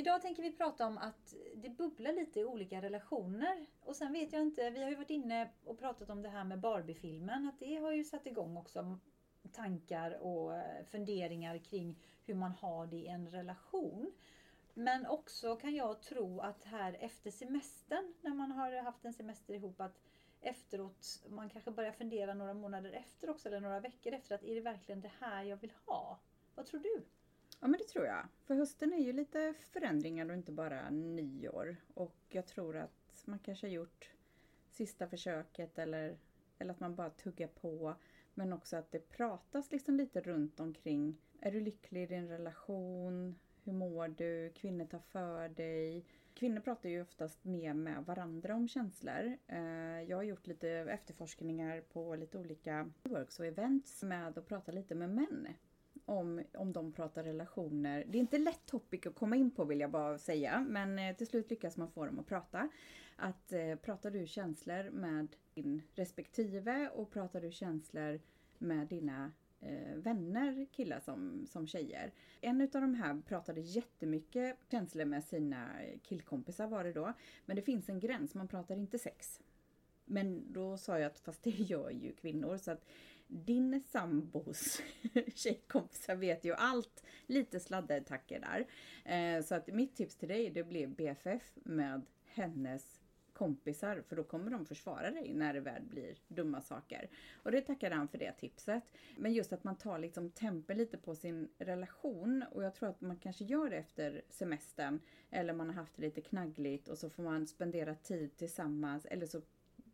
Idag tänker vi prata om att det bubblar lite i olika relationer. Och sen vet jag inte, vi har ju varit inne och pratat om det här med Barbie-filmen, att det har ju satt igång också tankar och eh, funderingar kring hur man har det i en relation. Men också kan jag tro att här efter semestern, när man har haft en semester ihop, att efteråt, man kanske börjar fundera några månader efter också, eller några veckor efter, att är det verkligen det här jag vill ha? Vad tror du? Ja men det tror jag. För hösten är ju lite förändringar och inte bara nyår. Och jag tror att man kanske har gjort sista försöket eller, eller att man bara tuggar på. Men också att det pratas liksom lite runt omkring. Är du lycklig i din relation? Hur mår du? Kvinnor tar för dig. Kvinnor pratar ju oftast mer med varandra om känslor. Eh, jag har gjort lite efterforskningar på lite olika works och events med att prata lite med män om, om de pratar relationer. Det är inte lätt topic att komma in på vill jag bara säga, men eh, till slut lyckas man få dem att prata. Att eh, pratar du känslor med din respektive och pratar du känslor med dina eh, vänner, killar som, som tjejer. En av de här pratade jättemycket känslor med sina killkompisar var det då. Men det finns en gräns, man pratar inte sex. Men då sa jag att fast det gör ju kvinnor så att din sambos tjejkompisar vet ju allt. Lite sladdertacker där. Eh, så att mitt tips till dig det blir BFF med hennes kompisar för då kommer de försvara dig när det väl blir dumma saker. Och det tackar han för det tipset. Men just att man tar liksom tempen lite på sin relation och jag tror att man kanske gör det efter semestern eller man har haft det lite knaggligt och så får man spendera tid tillsammans eller så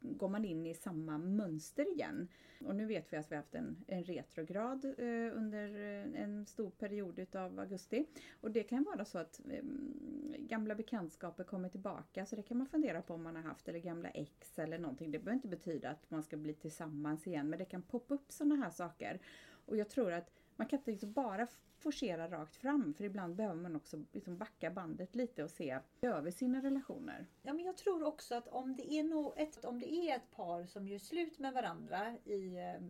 går man in i samma mönster igen. Och nu vet vi att vi har haft en, en retrograd eh, under eh, en stor period utav augusti. Och det kan vara så att eh, gamla bekantskaper kommer tillbaka så det kan man fundera på om man har haft eller gamla ex eller någonting. Det behöver inte betyda att man ska bli tillsammans igen men det kan poppa upp sådana här saker. Och jag tror att man kan inte liksom bara forcera rakt fram för ibland behöver man också liksom backa bandet lite och se över sina relationer. Ja, men jag tror också att om det är, no ett, om det är ett par som gör slut med varandra i eh,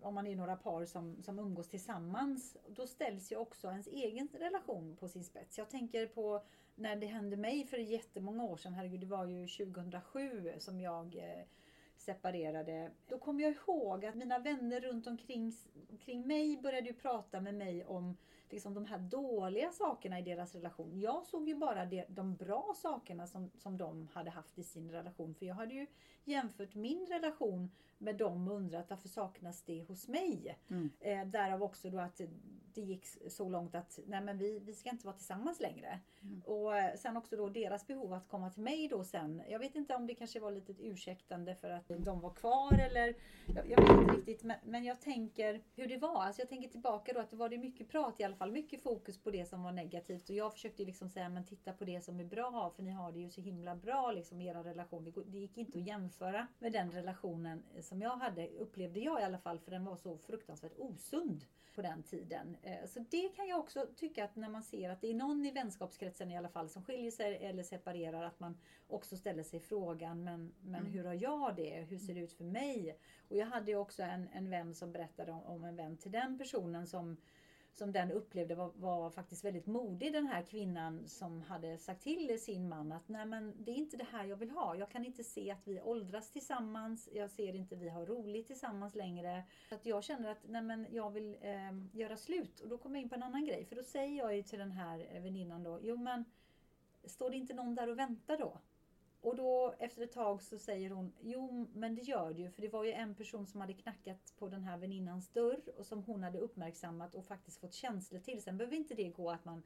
om man är några par som, som umgås tillsammans, då ställs ju också ens egen relation på sin spets. Jag tänker på när det hände mig för jättemånga år sedan, herregud det var ju 2007 som jag eh, separerade. Då kommer jag ihåg att mina vänner runt omkring kring mig började ju prata med mig om liksom de här dåliga sakerna i deras relation. Jag såg ju bara de, de bra sakerna som, som de hade haft i sin relation. För jag hade ju jämfört min relation med dem och undrat varför saknas det hos mig? Mm. Eh, därav också då att det gick så långt att nej men vi, vi ska inte vara tillsammans längre. Mm. Och eh, sen också då deras behov att komma till mig då sen. Jag vet inte om det kanske var lite ursäktande för att de var kvar eller jag, jag vet inte riktigt. Men, men, jag tänker hur det var. Alltså jag tänker tillbaka då att det var det mycket prat i alla fall. Mycket fokus på det som var negativt. Och jag försökte liksom säga men titta på det som är bra för ni har det ju så himla bra liksom era relation. Det gick inte att jämföra med den relationen som jag hade upplevde jag i alla fall för den var så fruktansvärt osund på den tiden. Eh, så det kan jag också tycka att när man ser att det är någon i vänskapskretsen i alla fall som skiljer sig eller separerar att man också ställer sig frågan men, men mm. hur har jag det? Hur ser det ut för mig? Och jag hade också en, en vän som berättade om, om en vän till den personen som som den upplevde var, var, faktiskt väldigt modig den här kvinnan som hade sagt till sin man att nej men det är inte det här jag vill ha. Jag kan inte se att vi åldras tillsammans. Jag ser inte att vi har roligt tillsammans längre. Så att jag känner att nej men jag vill eh, göra slut. Och då kommer jag in på en annan grej. För då säger jag ju till den här eh, väninnan då, jo men står det inte någon där och väntar då? Och då efter ett tag så säger hon, jo men det gör det ju för det var ju en person som hade knackat på den här väninnans dörr och som hon hade uppmärksammat och faktiskt fått känslor till. Sen behöver inte det gå att man,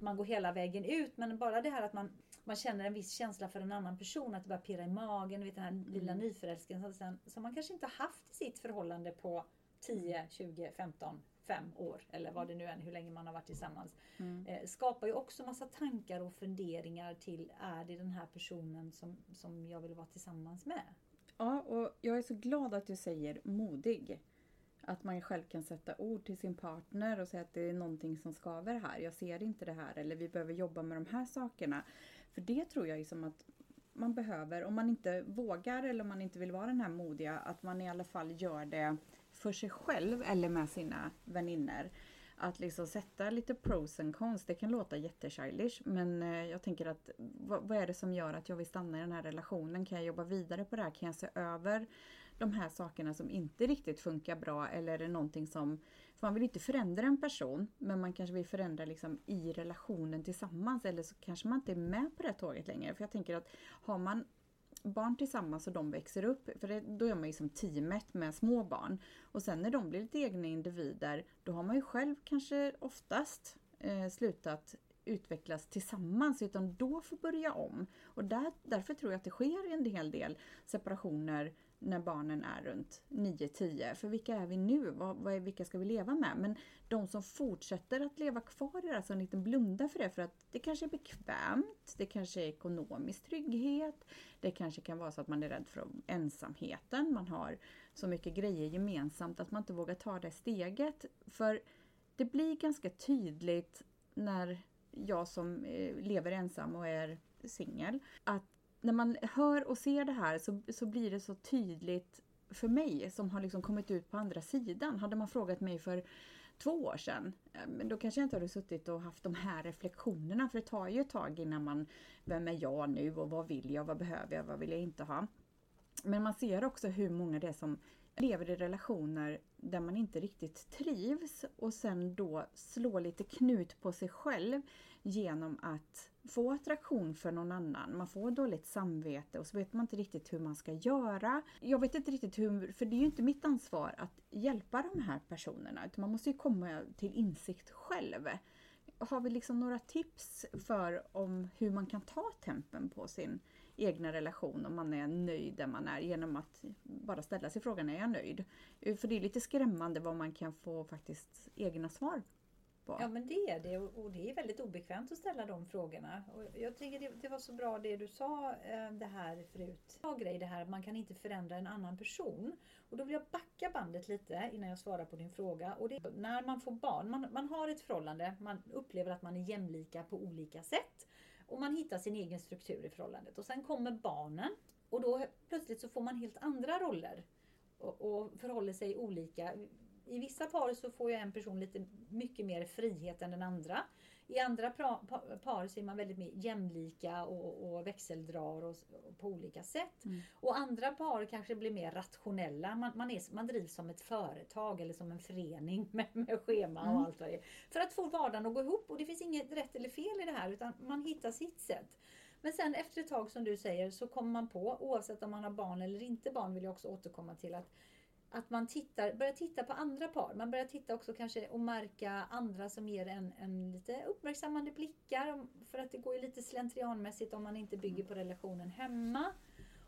man går hela vägen ut men bara det här att man, man känner en viss känsla för en annan person, att det börjar pirra i magen, vet den här lilla mm. nyförälskelsen som man kanske inte har haft i sitt förhållande på 10, 20, 15 fem år eller vad det nu är, hur länge man har varit tillsammans. Mm. Eh, skapar ju också massa tankar och funderingar till, är det den här personen som, som jag vill vara tillsammans med? Ja, och jag är så glad att du säger modig. Att man själv kan sätta ord till sin partner och säga att det är någonting som skaver här. Jag ser inte det här eller vi behöver jobba med de här sakerna. För det tror jag är som att man behöver, om man inte vågar eller om man inte vill vara den här modiga, att man i alla fall gör det för sig själv eller med sina vänner. att liksom sätta lite pros and cons, det kan låta jättechildish men eh, jag tänker att vad, vad är det som gör att jag vill stanna i den här relationen? Kan jag jobba vidare på det här? Kan jag se över de här sakerna som inte riktigt funkar bra eller är det någonting som för man vill inte förändra en person men man kanske vill förändra liksom i relationen tillsammans eller så kanske man inte är med på det tåget längre. För jag tänker att har man barn tillsammans och de växer upp, för det, då är man ju som teamet med små barn. Och sen när de blir lite egna individer, då har man ju själv kanske oftast eh, slutat utvecklas tillsammans utan då får börja om. Och där, därför tror jag att det sker en hel del separationer när barnen är runt 9-10. För vilka är vi nu? Vad, vad är, vilka ska vi leva med? Men de som fortsätter att leva kvar i det, alltså inte blunda för det för att det kanske är bekvämt, det kanske är ekonomisk trygghet, det kanske kan vara så att man är rädd för ensamheten, man har så mycket grejer gemensamt att man inte vågar ta det steget. För det blir ganska tydligt när jag som eh, lever ensam och är singel, att när man hör och ser det här så, så blir det så tydligt för mig som har liksom kommit ut på andra sidan. Hade man frågat mig för två år sedan, eh, då kanske jag inte hade suttit och haft de här reflektionerna. För det tar ju ett tag innan man, vem är jag nu och vad vill jag, vad behöver jag, vad vill jag inte ha? Men man ser också hur många det är som lever i relationer där man inte riktigt trivs och sen då slår lite knut på sig själv genom att få attraktion för någon annan. Man får dåligt samvete och så vet man inte riktigt hur man ska göra. Jag vet inte riktigt hur, för det är ju inte mitt ansvar att hjälpa de här personerna utan man måste ju komma till insikt själv. Har vi liksom några tips för om hur man kan ta tempen på sin egna relation om man är nöjd där man är genom att bara ställa sig frågan, är jag nöjd? För det är lite skrämmande vad man kan få faktiskt egna svar på. Ja men det är det och det är väldigt obekvämt att ställa de frågorna. Och jag tycker det, det var så bra det du sa eh, det här förut. En grej det här att man kan inte förändra en annan person. Och då vill jag backa bandet lite innan jag svarar på din fråga. Och det, när man får barn, man, man har ett förhållande, man upplever att man är jämlika på olika sätt. Och man hittar sin egen struktur i förhållandet. Och sen kommer barnen och då plötsligt så får man helt andra roller och, och förhåller sig olika i vissa par så får ju en person lite mycket mer frihet än den andra. I andra par så är man väldigt mer jämlika och, och växeldrar och, och på olika sätt. Mm. Och andra par kanske blir mer rationella. Man, man, är, man drivs som ett företag eller som en förening med, med schema mm. och allt vad det är. För att få vardagen att gå ihop. Och det finns inget rätt eller fel i det här utan man hittar sitt sätt. Men sen efter ett tag som du säger så kommer man på, oavsett om man har barn eller inte barn vill jag också återkomma till att att man tittar, börjar titta på andra par. Man börjar titta också kanske och märka andra som ger en, en lite uppmärksammande blickar. För att det går ju lite slentrianmässigt om man inte bygger på relationen hemma.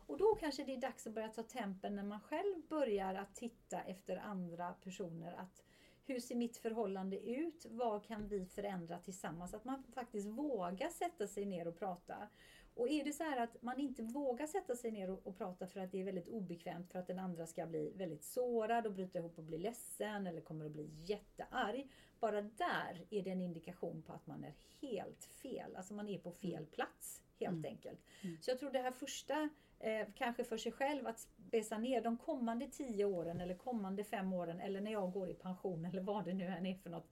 Och då kanske det är dags att börja ta tempen när man själv börjar att titta efter andra personer. Att hur ser mitt förhållande ut? Vad kan vi förändra tillsammans? Att man faktiskt vågar sätta sig ner och prata. Och är det så här att man inte vågar sätta sig ner och, och, prata för att det är väldigt obekvämt för att den andra ska bli väldigt sårad och bryta ihop och bli ledsen eller kommer att bli jättearg. Bara där är det en indikation på att man är helt fel. Alltså man är på fel mm. plats helt mm. enkelt. Mm. Så jag tror det här första, eh, kanske för sig själv att spesa ner de kommande tio åren eller kommande fem åren eller när jag går i pension eller vad det nu än är för något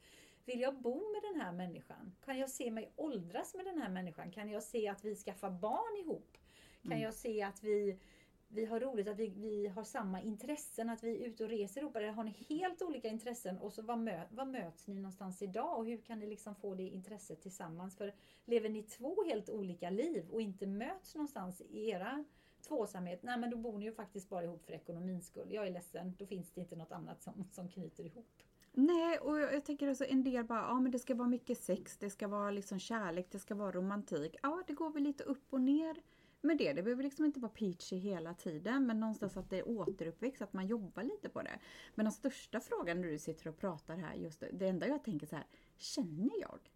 vill jag bo med den här människan? Kan jag se mig åldras med den här människan? Kan jag se att vi skaffar barn ihop? Kan mm. jag se att vi, vi har roligt, att vi, vi har samma intressen, att vi är ute och reser ihop? Eller har ni helt olika intressen? Och så vad, mö, vad möts ni någonstans idag? Och hur kan ni liksom få det intresset tillsammans? För lever ni två helt olika liv och inte möts någonstans i era tvåsamhet, nej men då bor ni ju faktiskt bara ihop för ekonomins skull. Jag är ledsen, då finns det inte något annat som, som knyter ihop. Nej, och jag, jag tänker också en del bara, ja men det ska vara mycket sex, det ska vara liksom kärlek, det ska vara romantik. Ja, det går väl lite upp och ner med det. Det behöver liksom inte vara peachy hela tiden, men någonstans att det är återuppväxt, att man jobbar lite på det. Men den största frågan när du sitter och pratar här, just det, det enda jag tänker så här, känner jag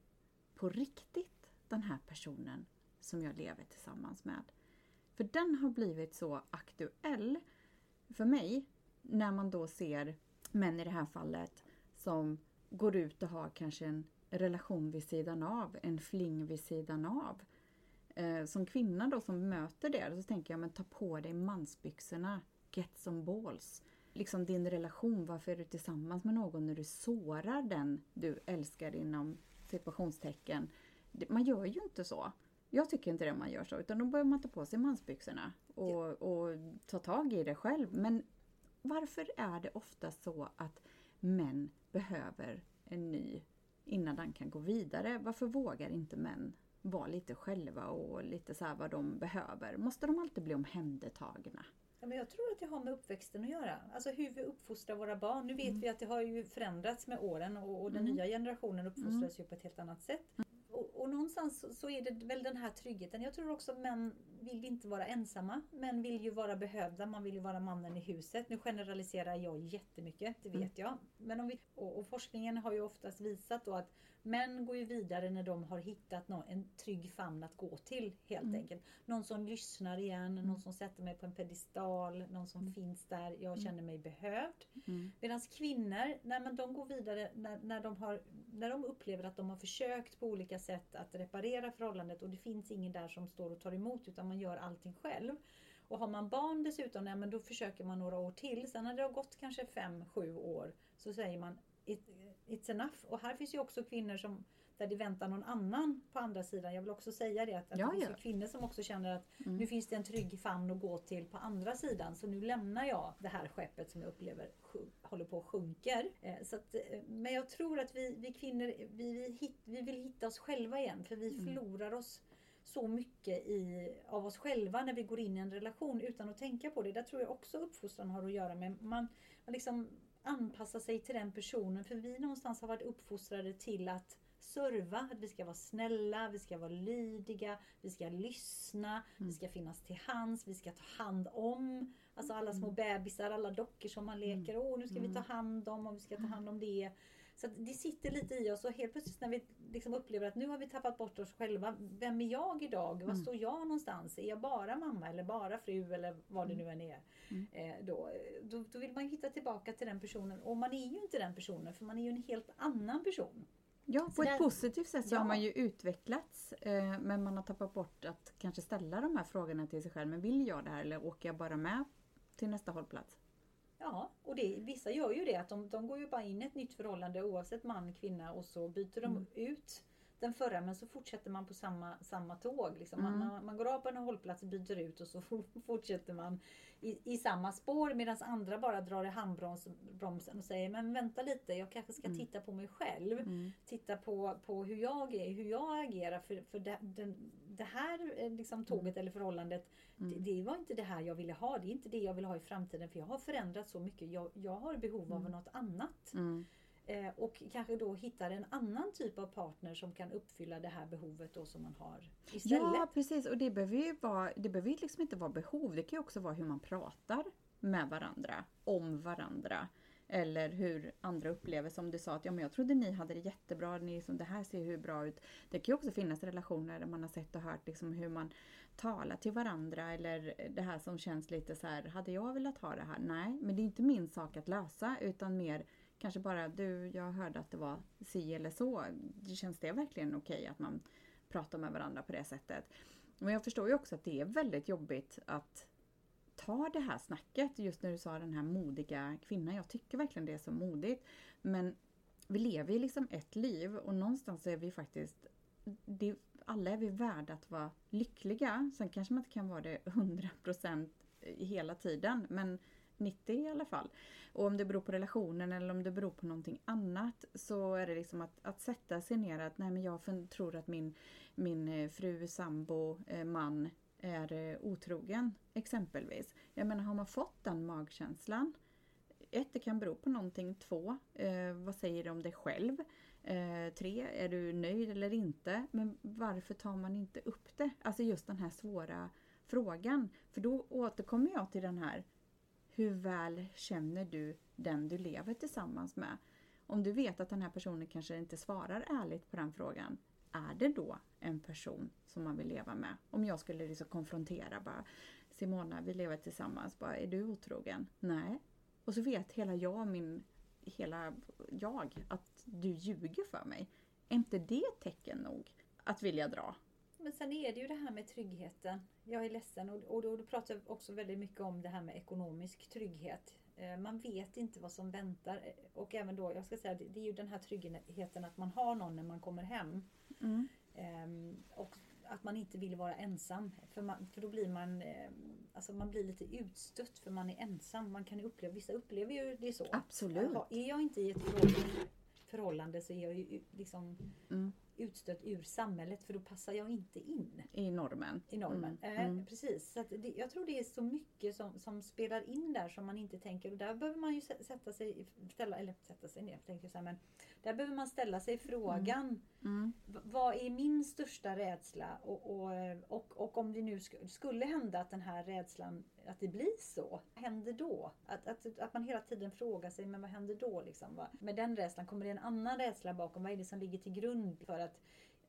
på riktigt den här personen som jag lever tillsammans med? För den har blivit så aktuell för mig när man då ser män i det här fallet som går ut och har kanske en relation vid sidan av, en fling vid sidan av. Eh, som kvinna då som möter det, så tänker jag men ta på dig mansbyxorna, get some balls. liksom din relation, varför är du tillsammans med någon när du sårar den du älskar inom situationstecken. Man gör ju inte så. Jag tycker inte det man gör så, utan då börjar man ta på sig mansbyxorna och, och ta tag i det själv. Men varför är det ofta så att män behöver en ny innan den kan gå vidare? Varför vågar inte män vara lite själva och lite så vad de behöver? Måste de alltid bli omhändertagna? Ja, men jag tror att det har med uppväxten att göra. Alltså hur vi uppfostrar våra barn. Nu vet vi att det har ju förändrats med åren och, och den Mm. nya generationen uppfostras ju på ett helt annat sätt. Och, och någonstans så- är det väl den här tryggheten. Jag tror också män vill inte vara ensamma. Män vill ju vara behövda. Man vill ju vara mannen i huset. Nu generaliserar jag jättemycket, det vet jag. Men om vi, och, och forskningen har ju oftast visat då att män går ju vidare när de har hittat nå- en trygg famn att gå till helt enkelt. Någon som lyssnar igen, någon som sätter mig på en pedestal, någon som finns där, jag känner mig behövd. Mm. Medan kvinnor, nej, men de går vidare när, när, de har, när de upplever att de har försökt på olika sätt att reparera förhållandet och det finns ingen där som står och tar emot utan man gör allting själv. Och har man barn dessutom, nej, men då försöker man några år till. Sen när det har gått kanske fem, sju år så säger man It, it's enough. Och här finns ju också kvinnor som där det väntar någon annan på andra sidan. Jag vill också säga det att, att Ja, det finns ja. kvinnor som också känner att Mm. nu finns det en trygg famn att gå till på andra sidan. Så nu lämnar jag det här skeppet som jag upplever håller på att sjunker. Eh, så att, eh, men jag tror att vi, vi kvinnor vi, vi, hit, vi vill hitta oss själva igen för vi Mm. förlorar oss så mycket i, av oss själva när vi går in i en relation utan att tänka på det. Där tror jag också uppfostran har att göra med. Man, man liksom anpassar sig till den personen för vi någonstans har varit uppfostrade till att serva, att vi ska vara snälla, vi ska vara lydiga, vi ska lyssna, vi ska finnas till hands, vi ska ta hand om. Alltså alla små bebisar, alla dockor som man leker. Åh, nu ska vi ta hand om och vi ska ta hand om det. Så det sitter lite i oss och helt plötsligt när vi liksom upplever att nu har vi tappat bort oss själva. Vem är jag idag? Var står jag någonstans? Är jag bara mamma eller bara fru eller vad det nu än är? Eh, då, då, då vill man ju hitta tillbaka till den personen och man är ju inte den personen för man är ju en helt annan person. Ja, på ett positivt sätt så Ja. har man ju utvecklats eh, men man har tappat bort att kanske ställa de här frågorna till sig själv. Men vill jag det här eller åker jag bara med till nästa hållplats? Ja, och det, vissa gör ju det att de, de går ju bara in i ett nytt förhållande oavsett man, kvinna och så byter de ut den förra men så fortsätter man på samma, samma tåg. Liksom. Man, man, man går av på en hållplats, byter ut och så fortsätter man i, i samma spår medan andra bara drar i handbromsen och säger men vänta lite, jag kanske ska titta på mig själv. Titta på, på hur jag är, hur jag agerar för, för det, den, det här eh, liksom, tåget eller förhållandet det, det var inte det här jag ville ha. Det är inte det jag vill ha i framtiden för jag har förändrat så mycket. Jag, jag har behov av något annat. Eh, och kanske då hittar en annan typ av partner som kan uppfylla det här behovet då som man har istället. Ja precis och det behöver ju vara, det behöver liksom inte vara behov. Det kan ju också vara hur man pratar med varandra, om varandra. Eller hur andra upplever som du sa att ja, men jag trodde ni hade det jättebra, ni liksom, det här ser hur bra ut. Det kan ju också finnas relationer där man har sett och hört liksom hur man talar till varandra eller det här som känns lite så här, hade jag velat ha det här? Nej, men det är inte min sak att lösa utan mer kanske bara du, jag hörde att det var si eller så. Känns det verkligen okej att man pratar med varandra på det sättet? Men jag förstår ju också att det är väldigt jobbigt att ta det här snacket. Just när du sa den här modiga kvinnan. Jag tycker verkligen det är så modigt. Men vi lever ju liksom ett liv och någonstans är vi faktiskt det, alla är vi värda att vara lyckliga. Sen kanske man inte kan vara det 100% hela tiden. Men 90 i alla fall. Och om det beror på relationen eller om det beror på någonting annat så är det liksom att, att sätta sig ner att nej men jag tror att min, min eh, fru, sambo, eh, man är eh, otrogen exempelvis. Jag menar har man fått den magkänslan ett, det kan bero på någonting. Två, eh, vad säger du om dig själv? Eh, tre, är du nöjd eller inte? Men varför tar man inte upp det? Alltså just den här svåra frågan. För då återkommer jag till den här hur väl känner du den du lever tillsammans med? Om du vet att den här personen kanske inte svarar ärligt på den frågan, är det då en person som man vill leva med? Om jag skulle liksom konfrontera bara Simona, vi lever tillsammans, bara, är du otrogen? Nej. Och så vet hela jag, min, hela jag, att du ljuger för mig. Är inte det tecken nog att vilja dra? Men sen är det ju det här med tryggheten. Jag är ledsen och, och då, då pratar också väldigt mycket om det här med ekonomisk trygghet. Eh, Man vet inte vad som väntar. Eh, Och även då, jag ska säga, det det är ju den här tryggheten att man har någon när man kommer hem. Mm. Ehm, och att man inte vill vara ensam. För, man, för då blir man, ehm, alltså man blir lite utstött för man är ensam. Man kan uppleva, vissa upplever ju det så. Absolut. Jaha, Är jag inte i ett förhållande, så är jag ju liksom Mm. Utstött ur samhället för då passar jag inte in I normen. i normen. Mm, Eh, mm. Precis. Så det, jag tror det är så mycket som, som spelar in där som man inte tänker. Och där behöver man ju sä- sätta sig, ställa, eller sätta sig ner, tänker jag så här, men där behöver man ställa sig frågan. Mm. Vad är min största rädsla? Och, och, och, och om det nu sk- skulle hända att den här rädslan, att det blir så. Vad händer då? Att, att, att man hela tiden frågar sig, men vad händer då? Liksom, va? Med den rädslan, kommer det en annan rädsla bakom? Vad är det som ligger till grund för att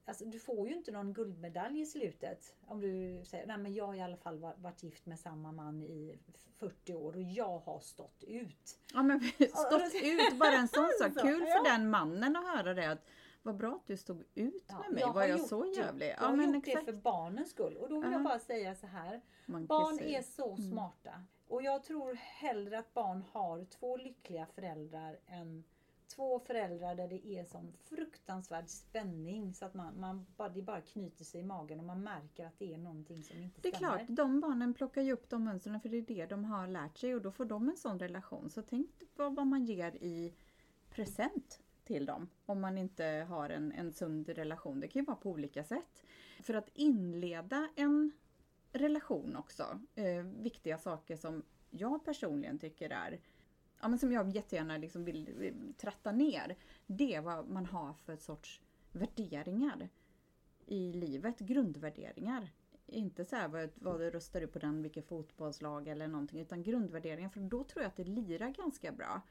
Alltså, du får ju inte någon guldmedalj i slutet. Om du säger, nej men jag har i alla fall va- varit gift med samma man i 40 år och jag har stått ut. Ja men stått ut, bara en sån sak. Kul för den mannen att höra det. Att, vad bra att du stod ut Ja, med mig. jag Var jag så det. jävlig? Jag Ja har men gjort exakt. det för barnens skull. Och då vill Ja. jag bara säga så här. Man Barn är så smarta. Och jag tror hellre att barn har två lyckliga föräldrar än två föräldrar där det är sån fruktansvärd spänning så att man, man bara, det bara knyter sig i magen och man märker att det är någonting som inte Det är stämmer. klart, de barnen plockar ju upp de mönstren för det är det de har lärt sig och då får de en sån relation. Så tänk vad man ger i present till dem om man inte har en, en sund relation. Det kan ju vara på olika sätt. För att inleda en relation också, eh, viktiga saker som jag personligen tycker är Ja, men som jag jättegärna liksom vill tratta ner. Det är vad man har för sorts värderingar i livet, grundvärderingar. Inte så här vad, vad du röstar du på den, vilket fotbollslag eller någonting, utan grundvärderingar. För då tror jag att det lirar ganska bra.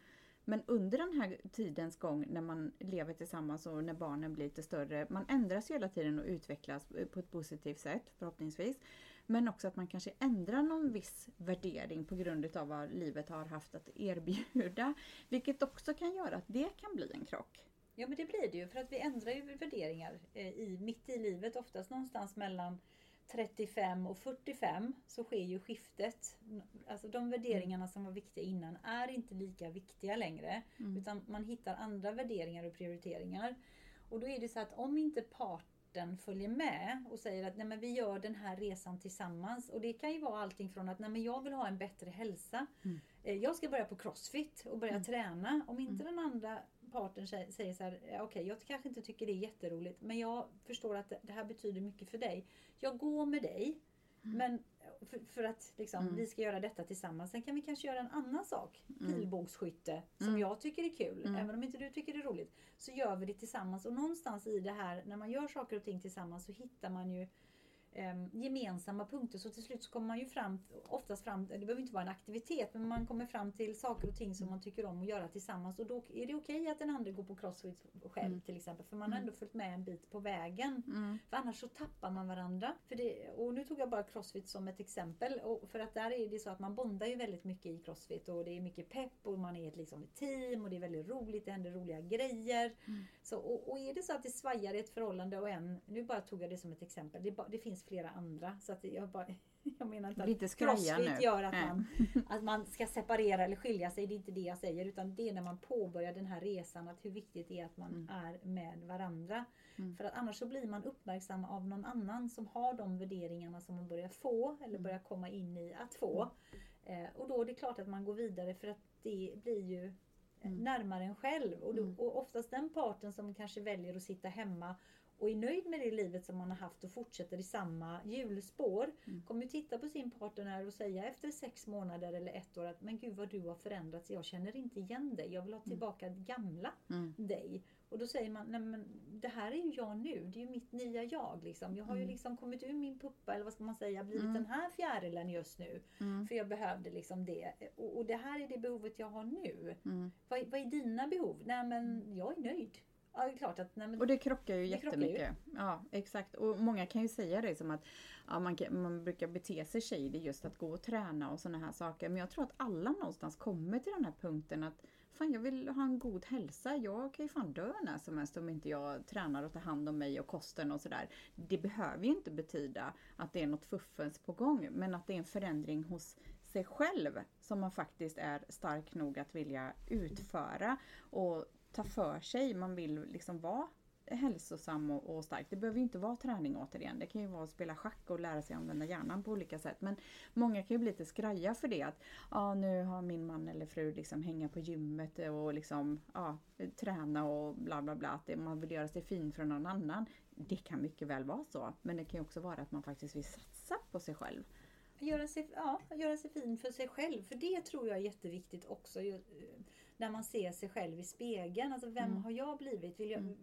Men under den här tidens gång när man lever tillsammans och när barnen blir lite större, man ändras hela tiden och utvecklas eh, på ett positivt sätt förhoppningsvis. Men också att man kanske ändrar någon viss värdering på grund utav vad livet har haft att erbjuda. Vilket också kan göra att det kan bli en krock. Ja men det blir det ju för att vi ändrar ju värderingar eh, i, mitt i livet oftast någonstans mellan 35 och 45 så sker ju skiftet. Alltså de värderingarna som var viktiga innan är inte lika viktiga längre. Mm. Utan man hittar andra värderingar och prioriteringar. Och då är det så att om inte parten följer med och säger att nej men vi gör den här resan tillsammans. Och det kan ju vara allting från att nej men jag vill ha en bättre hälsa. Mm. Eh, Jag ska börja på crossfit och börja Mm. träna. Om inte den andra parten sä- säger så här, "Ja, okej jag kanske inte tycker det är jätteroligt men jag förstår att det- här betyder mycket för dig. Jag går med dig. Men för, för att liksom, Mm. vi ska göra detta tillsammans. Sen kan vi kanske göra en annan sak. Mm. Pilbågsskytte som Mm. jag tycker är kul. Mm. Även om inte du tycker det är roligt. Så gör vi det tillsammans. Och någonstans i det här när man gör saker och ting tillsammans så hittar man ju em, gemensamma punkter. Så till slut så kommer man ju fram, oftast fram, det behöver inte vara en aktivitet, men man kommer fram till saker och ting som man tycker om att göra tillsammans. Och då är det okej att den andra går på crossfit själv Mm. till exempel. För man har ändå följt med en bit på vägen. Mm. För annars så tappar man varandra. För det, och nu tog jag bara crossfit som ett exempel. Och för att där är det så att man bondar ju väldigt mycket i crossfit. Och det är mycket pepp och man är ett liksom ett team och det är väldigt roligt. Det händer roliga grejer. Mm. Så, och, och är det så att det svajar i ett förhållande och en, nu bara tog jag det som ett exempel. Det, det finns flera andra. Så att jag, bara, jag menar inte att crossfit nu. gör att man, att man ska separera eller skilja sig. Det är inte det jag säger. Utan det är när man påbörjar den här resan. Att hur viktigt det är att man Mm. är med varandra. Mm. För att annars så blir man uppmärksam av någon annan som har de värderingarna som man börjar få eller Mm. börjar komma in i att få. Eh, och då är det klart att man går vidare för att det blir ju eh, Mm. närmare en själv. Och, då, Mm. och oftast den parten som kanske väljer att sitta hemma och är nöjd med det livet som man har haft och fortsätter i samma hjulspår. Mm. Kommer ju titta på sin partner och säga efter sex månader eller ett år att men gud vad du har förändrats. Jag känner inte igen dig. Jag vill ha tillbaka gamla Mm. dig. Och då säger man, nej men det här är ju jag nu. Det är ju mitt nya jag. Liksom. Jag har ju Mm. liksom kommit ur min puppa, eller vad ska man säga, blivit Mm. den här fjärilen just nu. Mm. För jag behövde liksom det. Och, och det här är det behovet jag har nu. Mm. Vad, är- vad är dina behov? Nej men jag är nöjd. Ja, det är klart att, nej men Och det krockar ju Det krockar ju. jättemycket. Ja, exakt. Och många kan ju säga det som att ja, man, kan, man brukar bete sig shady just att gå och träna och sådana här saker. Men jag tror att alla någonstans kommer till den här punkten att fan jag vill ha en god hälsa. Jag kan ju fan dö när som helst om inte jag tränar och tar hand om mig och kosten och sådär. Det behöver ju inte betyda att det är något fuffens på gång men att det är en förändring hos sig själv som man faktiskt är stark nog att vilja utföra och ta för sig. Man vill liksom vara hälsosam och, och stark. Det behöver ju inte vara träning återigen. Det kan ju vara att spela schack och lära sig använda hjärnan på olika sätt. Men många kan ju bli lite skraja för det. Att ah, nu har min man eller fru liksom hänga på gymmet och liksom, ah, träna och bla bla bla. Att man vill göra sig fin för någon annan. Det kan mycket väl vara så. Men det kan ju också vara att man faktiskt vill satsa på sig själv. Göra sig, ja, göra sig fin för sig själv. För det tror jag är jätteviktigt också. När man ser sig själv i spegeln. Alltså vem mm. har jag blivit? Vill jag, mm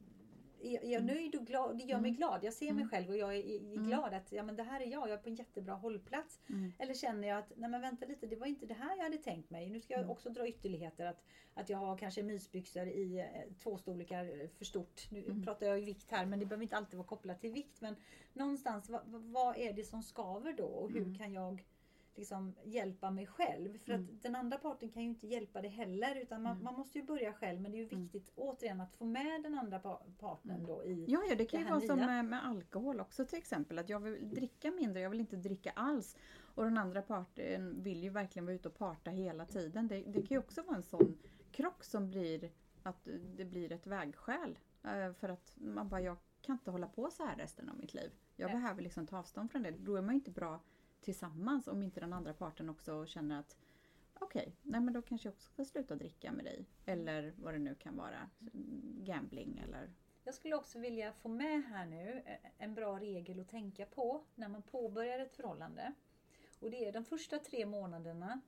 är jag mm. nöjd och glad, det gör mig mm. glad. Jag ser mig mm. själv och jag är, glad att ja, men det här är jag, jag är på en jättebra hållplats. Eller känner jag att, nej men vänta lite, det var inte det här jag hade tänkt mig. Nu ska jag också dra ytterligheter. Att, att jag har kanske mysbyxor i eh, två storlekar för stort. Nu pratar jag i vikt här men det behöver inte alltid vara kopplat till vikt. Men någonstans, vad, vad är det som skaver då och hur kan jag liksom hjälpa mig själv. För mm. att den andra parten kan ju inte hjälpa det heller utan man, mm. man måste ju börja själv men det är ju mm. viktigt mm. återigen att få med den andra partnern mm. då i Ja, ja det kan ju vara nya. som med, med, alkohol också till exempel. Att jag vill dricka mindre, jag vill inte dricka alls. Och den andra parten vill ju verkligen vara ute och parta hela tiden. Det, det kan ju också vara en sån krock som blir att det blir ett vägskäl. Eh, för att man bara, jag kan inte hålla på så här resten av mitt liv. Jag behöver liksom ta avstånd från det. Då är man ju inte bra tillsammans om inte den andra parten också känner att okej, okay, nej men då kanske jag också ska sluta dricka med dig. Eller vad det nu kan vara. Gambling eller... Jag skulle också vilja få med här nu eh, en bra regel att tänka på när man påbörjar ett förhållande. Och det är de första tre månaderna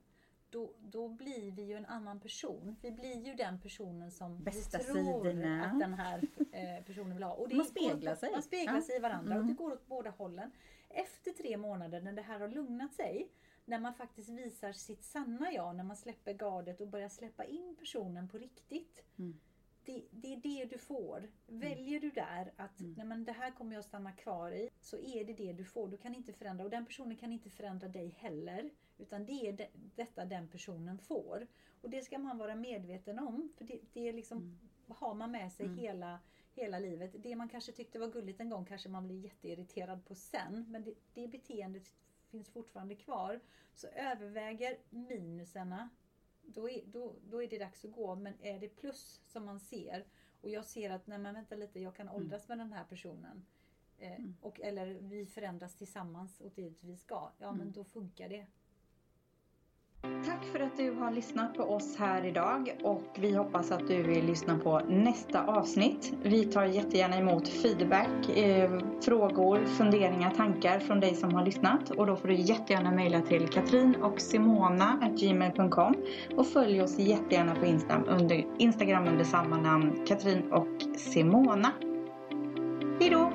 då, då blir vi ju en annan person. Vi blir ju den personen som Bästa vi tror sidorna. att den här eh, personen vill ha. Och det man speglar sig. Man speglar sig i varandra mm. och det går åt båda hållen. Efter tre månader när det här har lugnat sig, när man faktiskt visar sitt sanna jag, när man släpper gardet och börjar släppa in personen på riktigt. Mm. Det, det, är det du får. Väljer du där att mm. nej men det här kommer jag stanna kvar i, så är det det du får. Du kan inte förändra och den personen kan inte förändra dig heller. Utan det är det, detta den personen får. Och det ska man vara medveten om. För det, det är liksom, mm. har man med sig mm. hela hela livet. Det man kanske tyckte var gulligt en gång kanske man blir jätteirriterad på sen. Men det, det beteendet finns fortfarande kvar. Så överväger minuserna, då är, då, då är det dags att gå. Men är det plus som man ser och jag ser att, nej men vänta lite, jag kan mm. åldras med den här personen. Eh, mm. och, eller vi förändras tillsammans åt dit vi ska. Ja mm. men då funkar det. Tack för att du har lyssnat på oss här idag och vi hoppas att du vill lyssna på nästa avsnitt. Vi tar jättegärna emot feedback, eh, frågor, funderingar, tankar från dig som har lyssnat och då får du jättegärna mejla till katrin och simona.gmail.com och följ oss jättegärna på Instagram under, Instagram under samma namn Katrin och Simona. Hejdå!